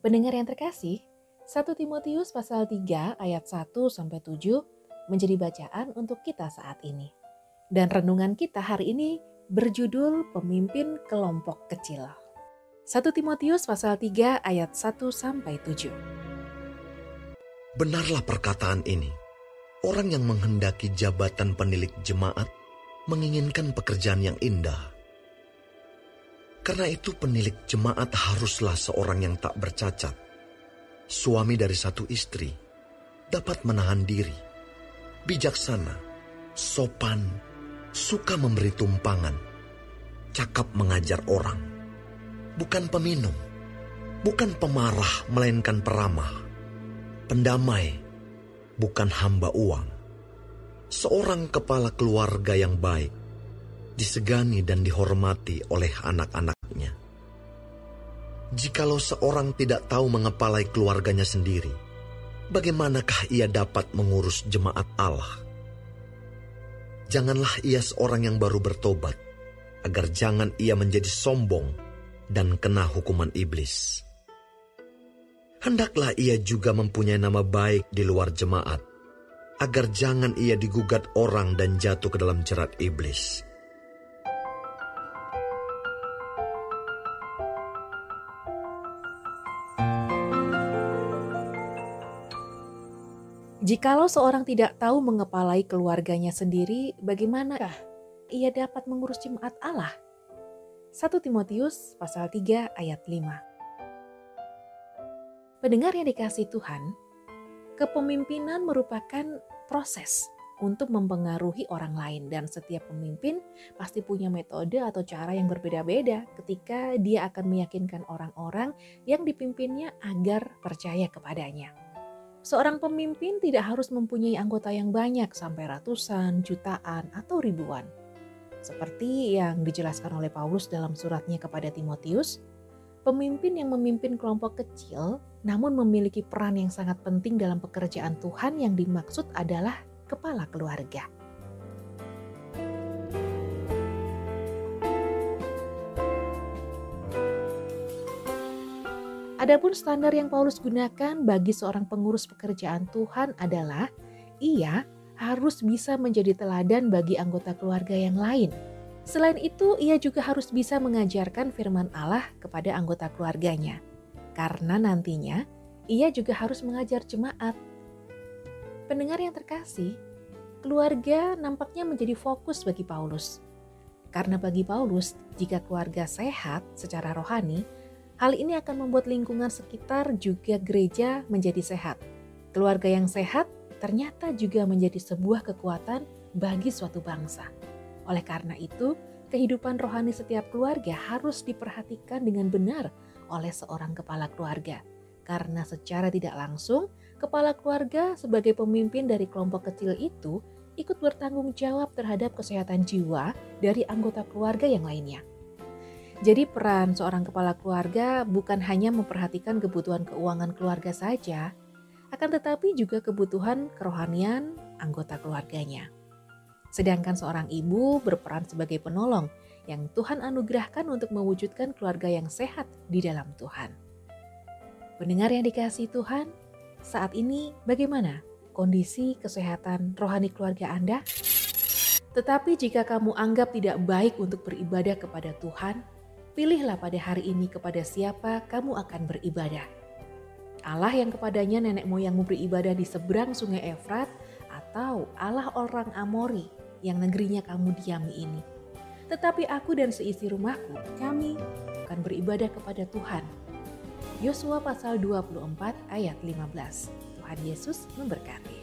Pendengar yang terkasih, 1 Timotius pasal 3 ayat 1 sampai 7 menjadi bacaan untuk kita saat ini. Dan renungan kita hari ini berjudul Pemimpin Kelompok Kecil. 1 Timotius pasal 3 ayat 1 sampai 7. Benarlah perkataan ini. Orang yang menghendaki jabatan penilik jemaat menginginkan pekerjaan yang indah karena itu penilik jemaat haruslah seorang yang tak bercacat. Suami dari satu istri dapat menahan diri, bijaksana, sopan, suka memberi tumpangan, cakap mengajar orang, bukan peminum, bukan pemarah melainkan peramah, pendamai, bukan hamba uang, seorang kepala keluarga yang baik, disegani dan dihormati oleh anak-anaknya. Jikalau seorang tidak tahu mengepalai keluarganya sendiri, bagaimanakah ia dapat mengurus jemaat Allah? Janganlah ia seorang yang baru bertobat, agar jangan ia menjadi sombong dan kena hukuman iblis. Hendaklah ia juga mempunyai nama baik di luar jemaat, agar jangan ia digugat orang dan jatuh ke dalam jerat iblis. Jikalau seorang tidak tahu mengepalai keluarganya sendiri, bagaimanakah ia dapat mengurus jemaat Allah? 1 Timotius pasal 3 ayat 5. Pendengar yang dikasih Tuhan, kepemimpinan merupakan proses untuk mempengaruhi orang lain dan setiap pemimpin pasti punya metode atau cara yang berbeda-beda ketika dia akan meyakinkan orang-orang yang dipimpinnya agar percaya kepadanya. Seorang pemimpin tidak harus mempunyai anggota yang banyak sampai ratusan, jutaan, atau ribuan. Seperti yang dijelaskan oleh Paulus dalam suratnya kepada Timotius, pemimpin yang memimpin kelompok kecil namun memiliki peran yang sangat penting dalam pekerjaan Tuhan yang dimaksud adalah kepala keluarga. Adapun standar yang Paulus gunakan bagi seorang pengurus pekerjaan Tuhan adalah ia harus bisa menjadi teladan bagi anggota keluarga yang lain. Selain itu, ia juga harus bisa mengajarkan firman Allah kepada anggota keluarganya. Karena nantinya ia juga harus mengajar jemaat. Pendengar yang terkasih, keluarga nampaknya menjadi fokus bagi Paulus. Karena bagi Paulus, jika keluarga sehat secara rohani, Hal ini akan membuat lingkungan sekitar juga gereja menjadi sehat. Keluarga yang sehat ternyata juga menjadi sebuah kekuatan bagi suatu bangsa. Oleh karena itu, kehidupan rohani setiap keluarga harus diperhatikan dengan benar oleh seorang kepala keluarga. Karena secara tidak langsung, kepala keluarga sebagai pemimpin dari kelompok kecil itu ikut bertanggung jawab terhadap kesehatan jiwa dari anggota keluarga yang lainnya. Jadi peran seorang kepala keluarga bukan hanya memperhatikan kebutuhan keuangan keluarga saja, akan tetapi juga kebutuhan kerohanian anggota keluarganya. Sedangkan seorang ibu berperan sebagai penolong yang Tuhan anugerahkan untuk mewujudkan keluarga yang sehat di dalam Tuhan. Pendengar yang dikasih Tuhan, saat ini bagaimana kondisi kesehatan rohani keluarga Anda? Tetapi jika kamu anggap tidak baik untuk beribadah kepada Tuhan, Pilihlah pada hari ini kepada siapa kamu akan beribadah. Allah yang kepadanya nenek moyangmu beribadah di seberang sungai Efrat atau Allah orang Amori yang negerinya kamu diami ini. Tetapi aku dan seisi rumahku, kami akan beribadah kepada Tuhan. Yosua pasal 24 ayat 15. Tuhan Yesus memberkati.